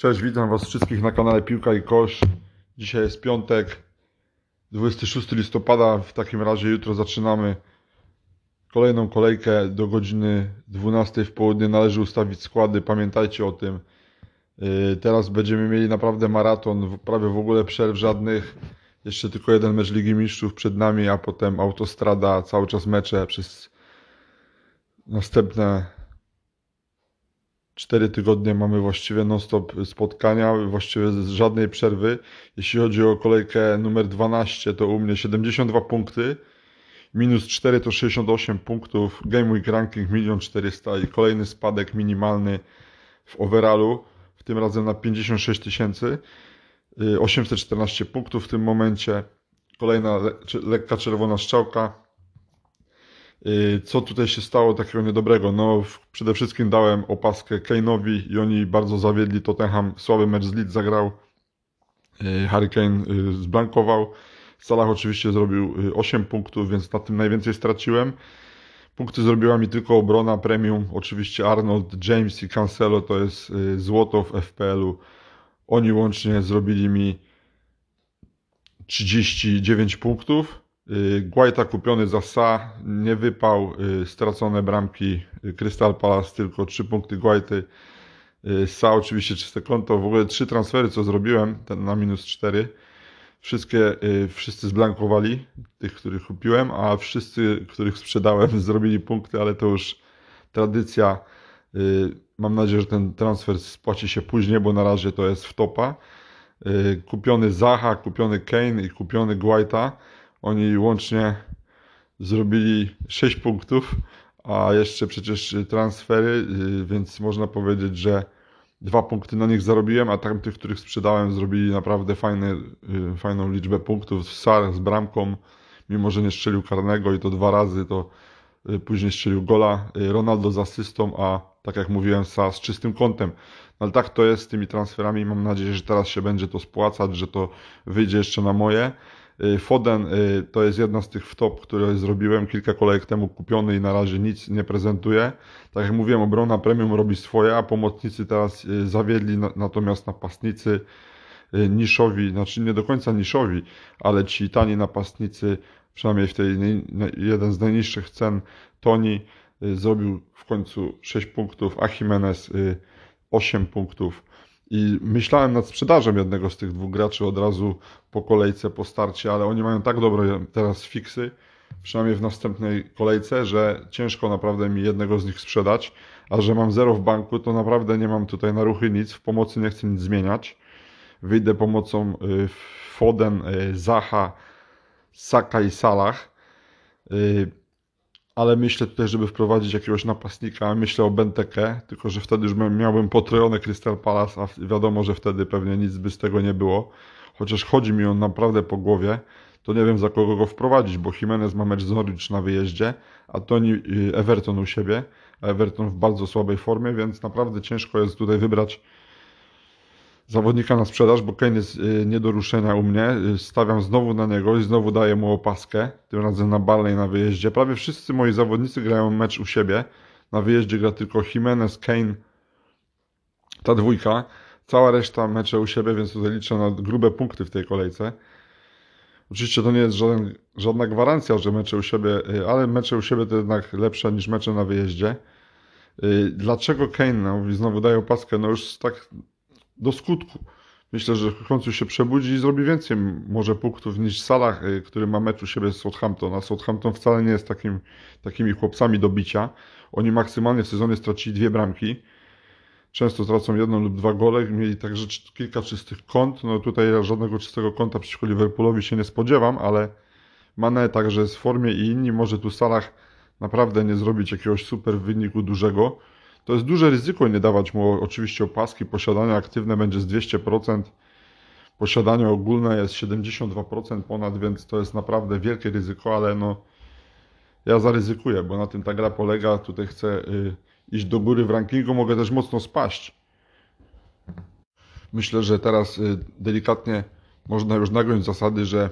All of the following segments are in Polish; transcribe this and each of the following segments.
Cześć, witam Was wszystkich na kanale Piłka i Kosz. Dzisiaj jest piątek, 26 listopada. W takim razie jutro zaczynamy kolejną kolejkę do godziny 12 w południe. Należy ustawić składy, pamiętajcie o tym. Yy, Teraz będziemy mieli naprawdę maraton, prawie w ogóle przerw żadnych. Jeszcze tylko jeden mecz Ligi Mistrzów przed nami, a potem autostrada, cały czas mecze przez następne Cztery tygodnie mamy właściwie non-stop spotkania, właściwie z żadnej przerwy. Jeśli chodzi o kolejkę numer 12, to u mnie 72 punkty, minus 4 to 68 punktów, Game Week Ranking 1 400 i kolejny spadek minimalny w overallu, w tym razem na 56 tysięcy, y, 814 punktów w tym momencie. Kolejna le lekka czerwona strzałka, Y, Co tutaj się stało takiego niedobrego? No, przede wszystkim dałem opaskę Kane'owi i oni bardzo zawiedli. Tottenham słaby mecz z Leeds zagrał. Y, Harry Kane y, zblankował. Salah oczywiście zrobił y, 8 punktów, więc na tym najwięcej straciłem. Punkty zrobiła mi tylko obrona premium. Oczywiście Arnold, James i Cancelo to jest y, złoto w FPL-u. Oni łącznie zrobili mi 39 punktów. Y, Guaita kupiony za Sa, nie wypał, y, stracone bramki y, Crystal Palace, tylko 3 punkty Guaity. Sa oczywiście czyste konto, w ogóle trzy transfery co zrobiłem, ten na minus 4. Wszystkie, wszyscy zblankowali, tych, których kupiłem, a wszyscy, których sprzedałem, zrobili punkty, ale to już tradycja. Mam nadzieję, że ten transfer spłaci się później, bo na razie to jest w topa. Kupiony Zaha, kupiony Kane i kupiony Guaita. Oni łącznie zrobili 6 punktów, a jeszcze przecież transfery, y, więc można powiedzieć, że dwa punkty na nich zarobiłem, a tamtych, których sprzedałem, zrobili naprawdę fajne, y, fajną liczbę punktów. Sar z bramką, mimo że nie strzelił karnego i to dwa razy, to y, później strzelił gola. Ronaldo z asystą, a tak jak mówiłem, Sa z czystym kątem. No ale tak to jest z tymi transferami. Mam nadzieję, że teraz się będzie to spłacać, że to wyjdzie jeszcze na moje. Y, Foden y, to jest jedna z tych wtop, które zrobiłem kilka kolejek temu kupiony i na razie nic nie prezentuje. Tak jak mówiłem, obrona premium robi swoje, a pomocnicy teraz y, zawiedli, na- natomiast napastnicy niszowi, znaczy nie do końca niszowi, ale ci tani napastnicy, przynajmniej w tej jeden z najniższych cen, Toni zrobił w końcu 6 punktów, a Jimenez y, 8 punktów. I myślałem nad sprzedażą jednego z tych dwóch graczy od razu po kolejce, po starcie, ale oni mają tak dobre teraz fiksy, przynajmniej w następnej kolejce, że ciężko naprawdę mi jednego z nich sprzedać. A że mam zero w banku, to naprawdę nie mam tutaj na ruchy nic, w pomocy nie chcę nic zmieniać. Wyjdę pomocą y, Foden, y, Zaha, Saka i Salah. Ale myślę tutaj, żeby wprowadzić jakiegoś napastnika, myślę o Benteke, tylko że wtedy już bym- miałbym potrojone Crystal Palace, a wiadomo, że wtedy pewnie nic by z tego nie było. Chociaż chodzi mi on naprawdę po głowie, to nie wiem za kogo go wprowadzić, bo Jimenez ma mecz z Norwich na wyjeździe, a Toni Everton u siebie, a Everton w bardzo słabej formie, więc naprawdę ciężko jest tutaj wybrać zawodnika na sprzedaż, bo Kane jest y, nie do ruszenia u mnie. Y, Stawiam znowu na niego i znowu daję mu opaskę. Tym razem na Barley na wyjeździe. Prawie wszyscy moi zawodnicy grają mecz u siebie. Na wyjeździe gra tylko Jimenez, Kane, ta dwójka. Cała reszta mecze u siebie, więc tutaj liczę na grube punkty w tej kolejce. Oczywiście to nie jest żaden, żadna gwarancja, że mecze u siebie, y, ale mecze u siebie to jednak lepsze niż mecze na wyjeździe. Dlaczego Kane no, znowu daje opaskę? No już tak do skutku. Myślę, że końcu się przebudzi i zrobi więcej może punktów niż Salah, y, który ma mecz u siebie z Southampton. A Southampton wcale nie jest takim, takimi chłopcami do bicia. Oni maksymalnie w sezonie stracili dwie bramki. Często tracą jedną lub dwa gole. Mieli także kilka czystych kąt. No tutaj żadnego czystego kąta przeciwko Liverpoolowi się nie spodziewam, ale Mane także jest w formie i inni. Może tu Salah naprawdę nie zrobić jakiegoś super wyniku dużego. To jest duże ryzyko nie dawać mu oczywiście opaski. Posiadanie aktywne będzie z 200%. Posiadanie ogólne jest 72% ponad, więc to jest naprawdę wielkie ryzyko, ale no ja zaryzykuję, bo na tym ta gra polega. Tutaj chcę y, iść do góry w rankingu, mogę też mocno spaść. Myślę, że teraz y, delikatnie można już nagiąć zasady, że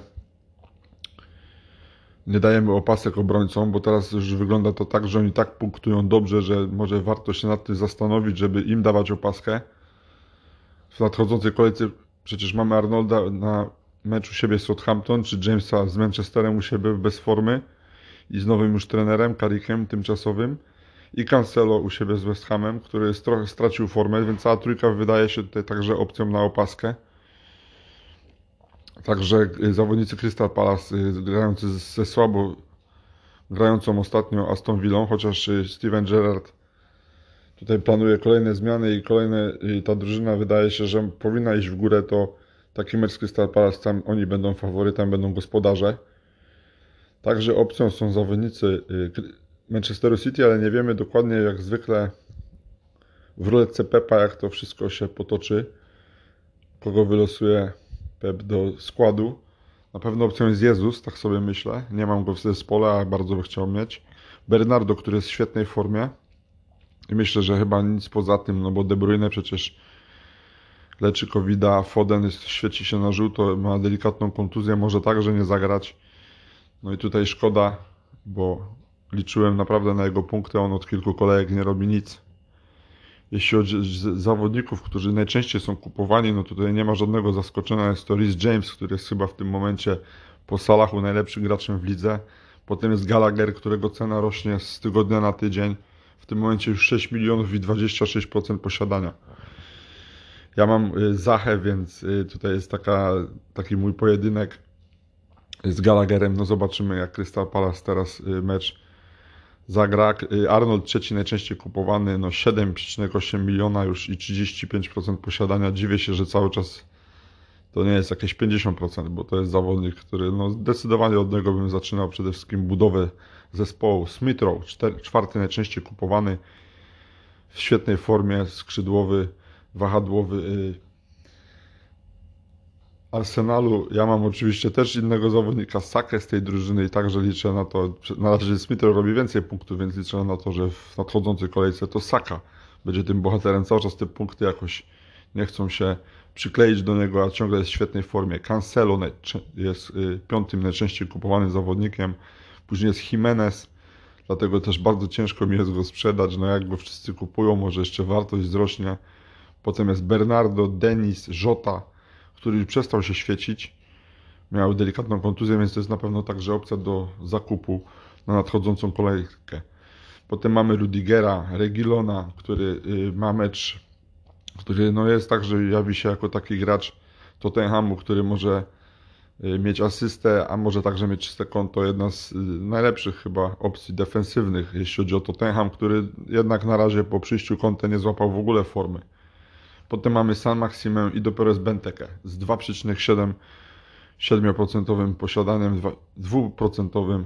nie dajemy opasek obrońcom, bo teraz już wygląda to tak, że oni tak punktują dobrze, że może warto się nad tym zastanowić, żeby im dawać opaskę. w nadchodzącej kolejce przecież mamy Arnolda na meczu siebie z Southampton, czy Jamesa z Manchesterem u siebie bez formy i z nowym już trenerem, Karikiem tymczasowym i Cancelo u siebie z West Hamem, który trochę stracił formę, więc cała trójka wydaje się tutaj także opcją na opaskę. Także y, zawodnicy Crystal Palace y, grający ze słabo grającą ostatnio Aston Villą, chociaż y, Steven Gerrard tutaj planuje kolejne zmiany i kolejne ta drużyna wydaje się, że powinna iść w górę, to taki mecz Crystal Palace tam oni będą faworytem, będą gospodarze. Także opcją są zawodnicy Manchesteru City, ale nie wiemy dokładnie jak zwykle w ruletce Pepa, jak to wszystko się potoczy, kogo wylosuje Pep do składu. Na pewno opcją jest Jezus, tak sobie myślę. Nie mam go w zespole, a bardzo by chciał mieć. Bernardo, który jest w świetnej formie. I myślę, że chyba nic poza tym, no bo De Bruyne przecież leczy covid. Foden jest, świeci się na żółto, ma delikatną kontuzję, może także nie zagrać. No i tutaj szkoda, bo liczyłem naprawdę na jego punkty, on od kilku kolejek nie robi nic. Jeśli chodzi o zawodników, którzy najczęściej są kupowani, no tutaj nie ma żadnego zaskoczenia. Jest to Rhys James, który jest chyba w tym momencie po Salachu najlepszym graczem w lidze. Potem jest Gallagher, którego cena rośnie z tygodnia na tydzień. W tym momencie już 6 milionów i 26% posiadania. Ja mam y, Zachę, więc y, tutaj jest taka, taki mój pojedynek z Gallagherem. No zobaczymy, jak Crystal Palace teraz y, mecz zagra. Arnold trzeci najczęściej kupowany, no 7,8 miliona już i 35% posiadania. Dziwię się, że cały czas to nie jest jakieś 50%, bo to jest zawodnik, który no zdecydowanie od niego bym zaczynał przede wszystkim budowę zespołu. Smithrow, czwarty najczęściej kupowany, w świetnej formie, skrzydłowy, wahadłowy, y, Arsenalu ja mam oczywiście też innego zawodnika, Sakę z tej drużyny i także liczę na to, na razie Smith robi więcej punktów, więc liczę na to, że w nadchodzącej kolejce to Saka będzie tym bohaterem. Cały czas te punkty jakoś nie chcą się przykleić do niego, a ciągle jest w świetnej formie. Cancelo jest y, piątym najczęściej kupowanym zawodnikiem. Później jest Jimenez, dlatego też bardzo ciężko mi jest go sprzedać. No jak go wszyscy kupują, może jeszcze wartość wzrośnie. Potem jest Bernardo, Denis, Jota, który przestał się świecić. Miał delikatną kontuzję, więc to jest na pewno także opcja do zakupu na nadchodzącą kolejkę. Potem mamy Rudigera, Regilona, który y, ma mecz, który no jest także jawi się jako taki gracz Tottenhamu, który może y, mieć asystę, a może także mieć czyste konto. Jedna z y, najlepszych chyba opcji defensywnych, jeśli chodzi o Tottenham, który jednak na razie po przyjściu konta nie złapał w ogóle formy. Potem mamy San Maximę i dopiero jest Benteke z 2,7 7% posiadaniem, 2%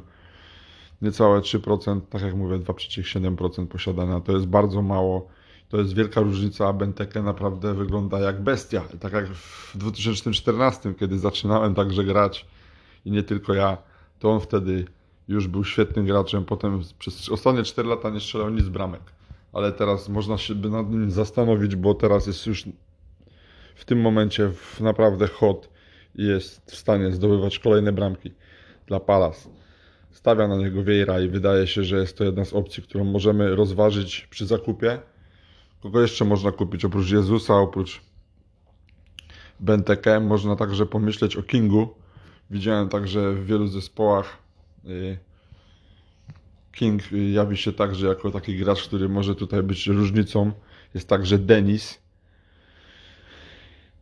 niecałe 3%, tak jak mówię, 2,7% posiadania. To jest bardzo mało. To jest wielka różnica, a Benteke naprawdę wygląda jak bestia. Tak jak w 2014, kiedy zaczynałem także grać i nie tylko ja, to on wtedy już był świetnym graczem. Potem przez ostatnie 4 lata nie strzelał nic bramek ale teraz można się by nad nim zastanowić, bo teraz jest już w tym momencie w naprawdę hot i jest w stanie zdobywać kolejne bramki dla Palas. Stawia na niego Vieira i wydaje się, że jest to jedna z opcji, którą możemy rozważyć przy zakupie. Kogo jeszcze można kupić oprócz Jezusa, oprócz Benteke? Można także pomyśleć o Kingu. Widziałem także w wielu zespołach y, King jawi się także jako taki gracz, który może tutaj być różnicą. Jest także Denis.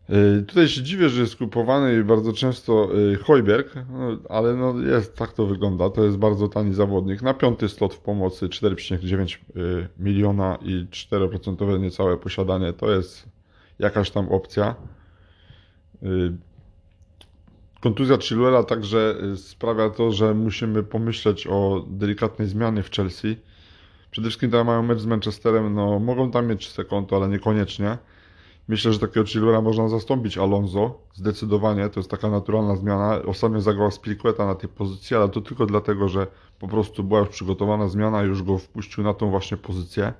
Y, tutaj się dziwię, że jest kupowany bardzo często y, Hojberg, no, ale no jest, tak to wygląda. To jest bardzo tani zawodnik. Na piąty slot w pomocy 4,9 y, miliona i 4% niecałe posiadanie to jest jakaś tam opcja. Kontuzja Chilwella także y, sprawia to, że musimy pomyśleć o delikatnej zmianie w Chelsea. Przede wszystkim tam mają mecz z Manchesterem, no mogą tam mieć czyste konto, ale niekoniecznie. Myślę, że takiego Chilwella można zastąpić Alonso, zdecydowanie, to jest taka naturalna zmiana. Ostatnio zagrał Spiliqueta na tej pozycji, ale to tylko dlatego, że po prostu była już przygotowana zmiana już go wpuścił na tą właśnie pozycję.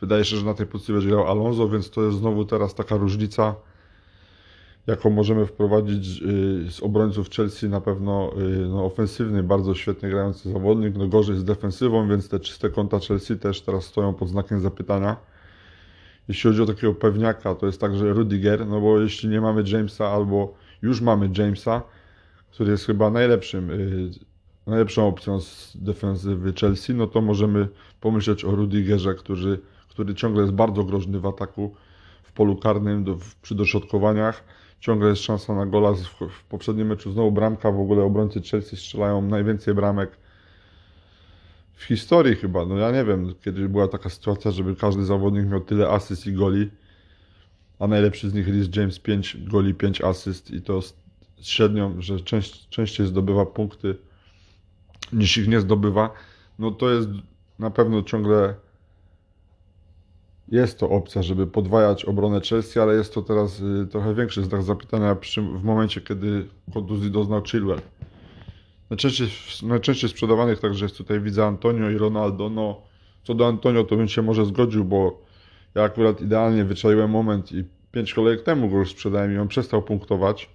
Wydaje się, że na tej pozycji będzie grał Alonso, więc to jest znowu teraz taka różnica jaką możemy wprowadzić y, z obrońców Chelsea na pewno y, no, ofensywny, bardzo świetnie grający zawodnik, no gorzej z defensywą, więc te czyste konta Chelsea też teraz stoją pod znakiem zapytania. jeśli chodzi o takiego pewniaka, to jest także Rudiger, no bo jeśli nie mamy Jamesa albo już mamy Jamesa, który jest chyba najlepszym, yy, najlepszą opcją z defensywy Chelsea, no to możemy pomyśleć o Rudigerze, który, który ciągle jest bardzo groźny w ataku, w polu karnym, do, w, przy dośrodkowaniach. Ciągle jest szansa na gola. W, w poprzednim meczu znowu bramka, w ogóle obrońcy Chelsea strzelają najwięcej bramek w historii chyba. No ja nie wiem, kiedy była taka sytuacja, żeby każdy zawodnik miał tyle asyst i goli, a najlepszy z nich jest James 5 goli, 5 asyst i to średnią, że część, częściej zdobywa punkty niż ich nie zdobywa, no to jest na pewno ciągle jest to opcja, żeby podwajać obronę Chelsea, ale jest to teraz y, trochę większy znak zapytania przy, w momencie, kiedy kontuzji doznał Chilwell. Najczęściej, najczęściej sprzedawanych także jest tutaj widzę Antonio i Ronaldo. No, co do Antonio, to bym się może zgodził, bo ja akurat idealnie wyczaiłem moment i pięć kolejek temu go już sprzedałem i on przestał punktować.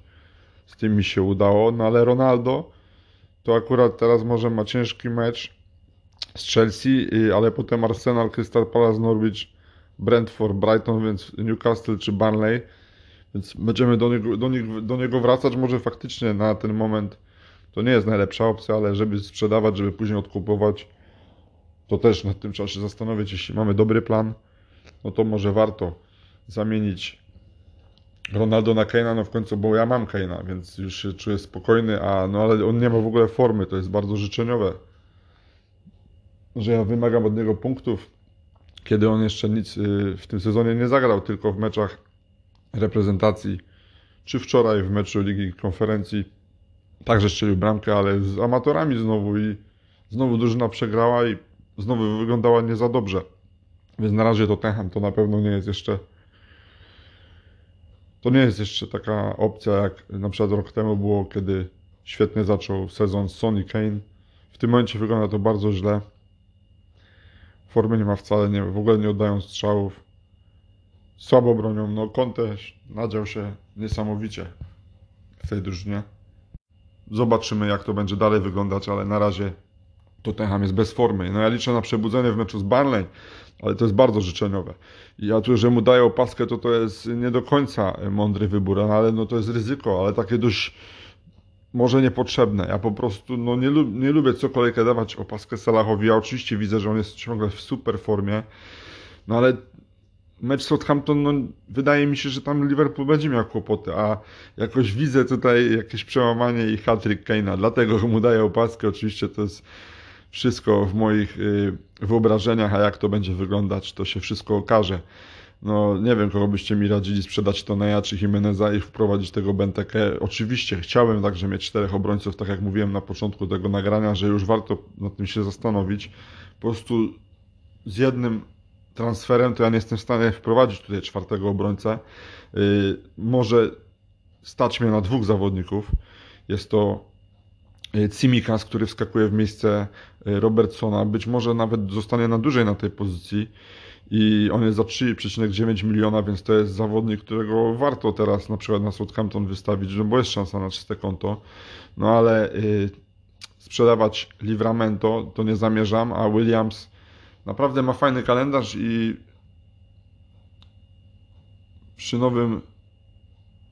Z tym mi się udało, no ale Ronaldo to akurat teraz może ma ciężki mecz z Chelsea, ale potem Arsenal, Crystal Palace, Norwich, Brentford, Brighton, więc Newcastle czy Burnley. Więc będziemy do niego, do, niego, do niego wracać. Może faktycznie na ten moment to nie jest najlepsza opcja, ale żeby sprzedawać, żeby później odkupować, to też nad tym się zastanowić. Jeśli mamy dobry plan, no to może warto zamienić Ronaldo na Keina, no w końcu, bo ja mam Keina, więc już się czuję spokojny, a no ale on nie ma w ogóle formy, to jest bardzo życzeniowe. Że ja wymagam od niego punktów, kiedy on jeszcze nic y, w tym sezonie nie zagrał, tylko w meczach reprezentacji, czy wczoraj w meczu Ligi Konferencji także strzelił bramkę, ale z amatorami znowu i znowu drużyna przegrała i znowu wyglądała nie za dobrze. Więc na razie to Tottenham to na pewno nie jest jeszcze to nie jest jeszcze taka opcja, jak na przykład rok temu było, kiedy świetnie zaczął sezon Sony Kane. W tym momencie wygląda to bardzo źle. Formy nie ma wcale, nie, w ogóle nie oddają strzałów. Słabo bronią. No Conte nadział się niesamowicie w tej drużynie. Zobaczymy, jak to będzie dalej wyglądać, ale na razie Tottenham jest bez formy. No ja liczę na przebudzenie w meczu z Barley, ale to jest bardzo życzeniowe. I ja tu, że mu daję opaskę, to to jest nie do końca mądry wybór, no ale no to jest ryzyko, ale takie dość może niepotrzebne. Ja po prostu no nie, nie lubię co kolejkę dawać opaskę Salahowi. Ja oczywiście widzę, że on jest ciągle w super formie, no ale mecz Southampton, no wydaje mi się, że tam Liverpool będzie miał kłopoty, a jakoś widzę tutaj jakieś przełamanie i hat-trick Kane'a, dlatego mu daję opaskę. Oczywiście to jest wszystko w moich y, wyobrażeniach, a jak to będzie wyglądać, to się wszystko okaże. No, nie wiem, kogo byście mi radzili sprzedać Toneja czy Jimeneza i wprowadzić tego Bentekę. Oczywiście chciałem także mieć czterech obrońców, tak jak mówiłem na początku tego nagrania, że już warto nad tym się zastanowić. Po prostu z jednym transferem to ja nie jestem w stanie wprowadzić tutaj czwartego obrońcę. Yy, może stać mnie na dwóch zawodników. Jest to Cimikas, który wskakuje w miejsce e, Robertsona, być może nawet zostanie na dłużej na tej pozycji i on jest za 3,9 miliona, więc to jest zawodnik, którego warto teraz na przykład na Southampton wystawić, no bo jest szansa na czyste konto. No ale y, sprzedawać Livramento to nie zamierzam, a Williams naprawdę ma fajny kalendarz i przy nowym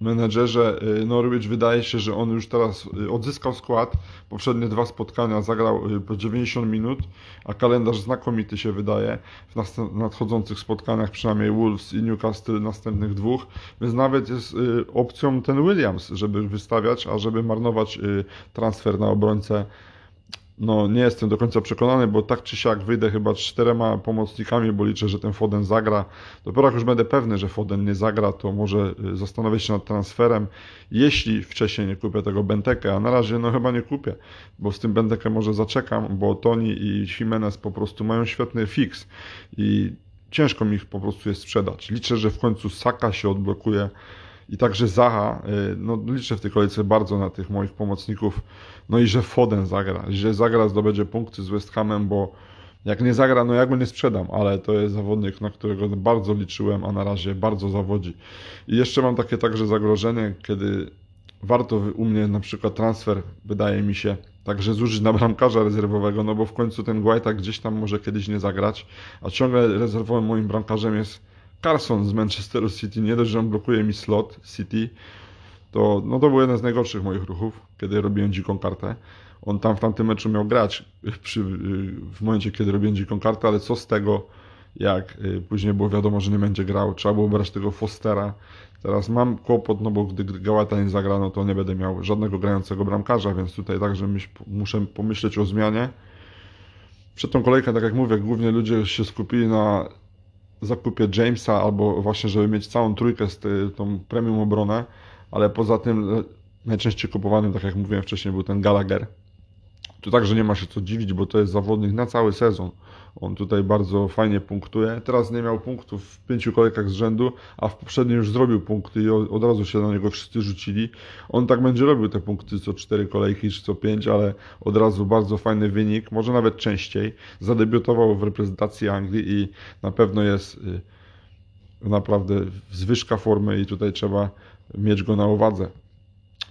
menedżerze y, Norwich wydaje się, że on już teraz y, odzyskał skład. Poprzednie dwa spotkania zagrał y, po 90 minut, a kalendarz znakomity się wydaje w nadchodzących spotkaniach, przynajmniej Wolves i Newcastle następnych dwóch, więc nawet jest opcją ten Williams, żeby wystawiać, a żeby marnować transfer na obrońcę no nie jestem do końca przekonany, bo tak czy siak wyjdę chyba czterema pomocnikami, bo liczę, że ten Foden zagra. Dopiero jak już będę pewny, że Foden nie zagra, to może y, zastanowię się nad transferem, jeśli wcześniej nie kupię tego Benteke, a na razie no chyba nie kupię, bo z tym Bentekę może zaczekam, bo Toni i Jimenez po prostu mają świetny fix i ciężko mi ich po prostu jest sprzedać. Liczę, że w końcu Saka się odblokuje i także Zaha, y, no liczę w tej kolejce bardzo na tych moich pomocników, no i że Foden zagra, że zagra, zdobędzie punkty z West Hamem, bo jak nie zagra, no ja go nie sprzedam, ale to jest zawodnik, na którego bardzo liczyłem, a na razie bardzo zawodzi. I jeszcze mam takie także zagrożenie, kiedy warto u mnie na przykład transfer, wydaje mi się, także zużyć na bramkarza rezerwowego, no bo w końcu ten Guaita gdzieś tam może kiedyś nie zagrać, a ciągle rezerwowym moim bramkarzem jest Carson z Manchesteru City, nie dość, że on blokuje mi slot City, to, no to był jeden z najgorszych moich ruchów, kiedy robiłem dziką kartę. On tam w tamtym meczu miał grać przy, w momencie, kiedy robiłem dziką kartę, ale co z tego, jak y, później było wiadomo, że nie będzie grał, trzeba było brać tego Fostera. Teraz mam kłopot, no bo gdy Gałata nie zagra, no to nie będę miał żadnego grającego bramkarza, więc tutaj także muszę pomyśleć o zmianie. Przed tą kolejkę, tak jak mówię, głównie ludzie się skupili na zakupie Jamesa albo właśnie, żeby mieć całą trójkę z tą premium obronę, ale poza tym najczęściej kupowanym, tak jak mówiłem wcześniej, był ten Gallagher. Tu także nie ma się co dziwić, bo to jest zawodnik na cały sezon. On tutaj bardzo fajnie punktuje. Teraz nie miał punktów w pięciu kolejkach z rzędu, a w poprzednim już zrobił punkty i od razu się na niego wszyscy rzucili. On tak będzie robił te punkty co cztery kolejki czy co pięć, ale od razu bardzo fajny wynik, może nawet częściej. Zadebiutował w reprezentacji Anglii i na pewno jest y, naprawdę zwyżka formy i tutaj trzeba mieć go na uwadze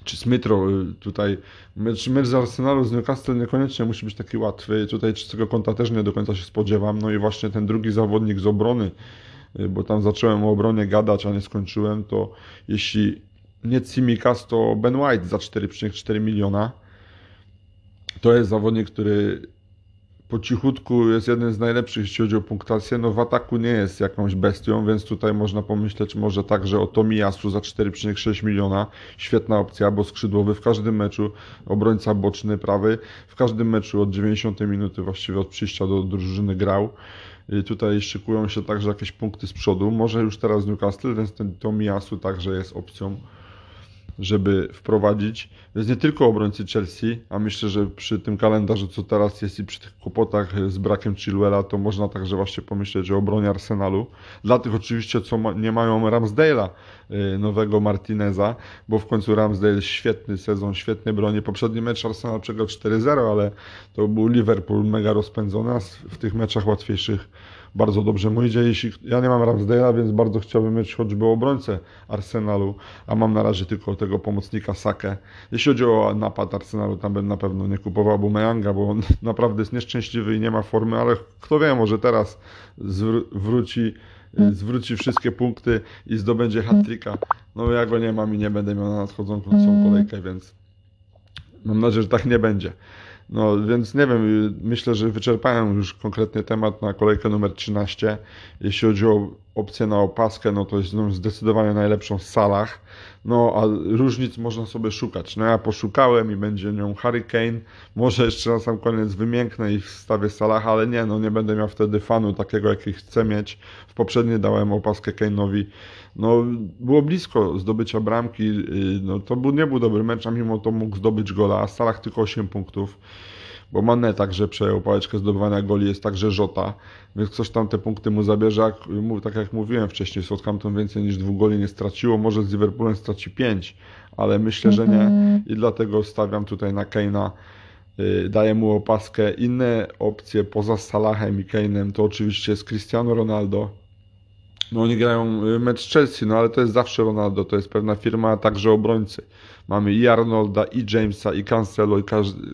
czy Smithrow y, tutaj, mecz, mecz z Arsenalu z Newcastle niekoniecznie musi być taki łatwy, tutaj czystego konta też nie do końca się spodziewam, no i właśnie ten drugi zawodnik z obrony, y, bo tam zacząłem o obronie gadać, a nie skończyłem, to jeśli nie Tsimikas, to Ben White za 4,4 miliona, to jest zawodnik, który po cichutku jest jeden z najlepszych, jeśli chodzi o punktację. No w ataku nie jest jakąś bestią, więc tutaj można pomyśleć może także o Tomiyasu za 4,6 miliona. Świetna opcja, bo skrzydłowy w każdym meczu, obrońca boczny prawy, w każdym meczu od 90 minuty właściwie od przyjścia do drużyny grał. I tutaj szykują się także jakieś punkty z przodu. Może już teraz Newcastle, więc ten Tomiyasu także jest opcją żeby wprowadzić. Jest nie tylko obrońcy Chelsea, a myślę, że przy tym kalendarzu, co teraz jest i przy tych kłopotach z brakiem Chilwella, to można także właśnie pomyśleć o obronie Arsenalu. Dla tych oczywiście, co ma, nie mają Ramsdale'a, y, nowego Martineza, bo w końcu Ramsdale świetny sezon, świetnie broni. Poprzedni mecz Arsenal przegrał 4-0, ale to był Liverpool mega rozpędzony, a w tych meczach łatwiejszych bardzo dobrze mu idzie. Jeśli, ja nie mam Ramsdale'a, więc bardzo chciałbym mieć choćby obrońcę Arsenalu, a mam na razie tylko tego pomocnika Sakę. Jeśli chodzi o napad Arsenalu, tam bym na pewno nie kupował Bumeyanga, bo on naprawdę jest nieszczęśliwy i nie ma formy, ale kto wie, może teraz wróci zwróci wszystkie punkty i zdobędzie hat-tricka. No ja go nie mam i nie będę miał na nadchodzącą kolejkę, więc mam nadzieję, że tak nie będzie. No więc nie wiem, myślę, że wyczerpałem już konkretny temat na kolejkę numer 13. Jeśli chodzi o opcję na opaskę, no to jest no, zdecydowanie najlepszą w salach. No a różnic można sobie szukać. No ja poszukałem i będzie nią Hurricane. Może jeszcze na sam koniec wymięknę i wstawię salach, ale nie, no nie będę miał wtedy fanu takiego, jaki chcę mieć. W poprzedniej dałem opaskę Kane'owi. No było blisko zdobycia bramki. Y, no to był, nie był dobry mecz, a mimo to mógł zdobyć gola. A w salach tylko 8 punktów bo Mane także przejął pałeczkę zdobywania goli, jest także Żota, więc ktoś tam te punkty mu zabierze. Tak jak mówiłem wcześniej, Southampton więcej niż dwóch goli nie straciło, może z Liverpoolem straci pięć, ale myślę, że nie i dlatego stawiam tutaj na Keina. Y, daję mu opaskę. Inne opcje poza Salahem i Kane'em to oczywiście jest Cristiano Ronaldo, no oni grają y, mecz Chelsea, no ale to jest zawsze Ronaldo, to jest pewna firma, a także obrońcy. Mamy i Arnolda, i Jamesa, i Cancelo i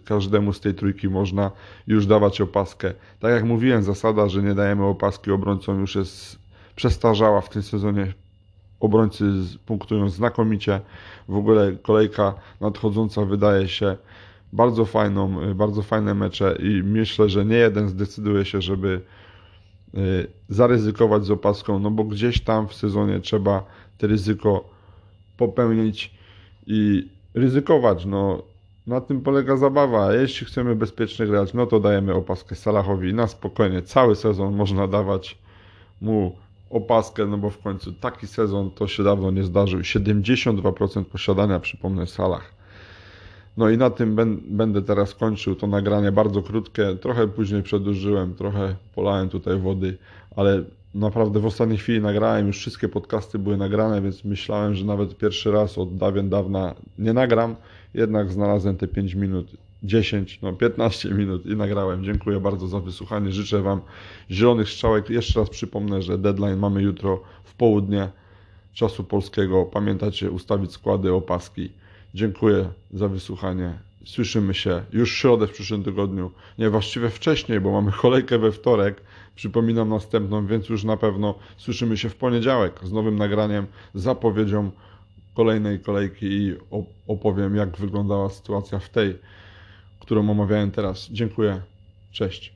każdemu z tej trójki można już dawać opaskę. Tak jak mówiłem, zasada, że nie dajemy opaski obrońcom już jest przestarzała w tym sezonie. Obrońcy punktują znakomicie. W ogóle kolejka nadchodząca wydaje się bardzo fajną, y, bardzo fajne mecze i myślę, że nie jeden zdecyduje się, żeby zaryzykować z opaską, no bo gdzieś tam w sezonie trzeba te ryzyko popełnić i ryzykować. No, na tym polega zabawa. Jeśli chcemy bezpiecznie grać, no to dajemy opaskę Salahowi na spokojnie. Cały sezon można dawać mu opaskę, no bo w końcu taki sezon to się dawno nie zdarzył. 72% posiadania, przypomnę, Salah. No i na tym będę teraz kończył to nagranie bardzo krótkie. Trochę później przedłużyłem, trochę polałem tutaj wody, ale naprawdę w ostatniej chwili nagrałem, już wszystkie podcasty były nagrane, więc myślałem, że nawet pierwszy raz od dawien dawna nie nagram, jednak znalazłem te 5 minut, 10, no 15 minut i nagrałem. Dziękuję bardzo za wysłuchanie, życzę Wam zielonych strzałek. Jeszcze raz przypomnę, że deadline mamy jutro w południe czasu polskiego. Pamiętajcie ustawić składy opaski. Dziękuję za wysłuchanie. słyszymy się już w środę w przyszłym tygodniu. Nie, właściwie wcześniej, bo mamy kolejkę we wtorek. Przypominam następną, więc już na pewno słyszymy się w poniedziałek z nowym nagraniem, zapowiedzią kolejnej kolejki i opowiem, jak wyglądała sytuacja w tej, którą omawiałem teraz. Dziękuję. Cześć.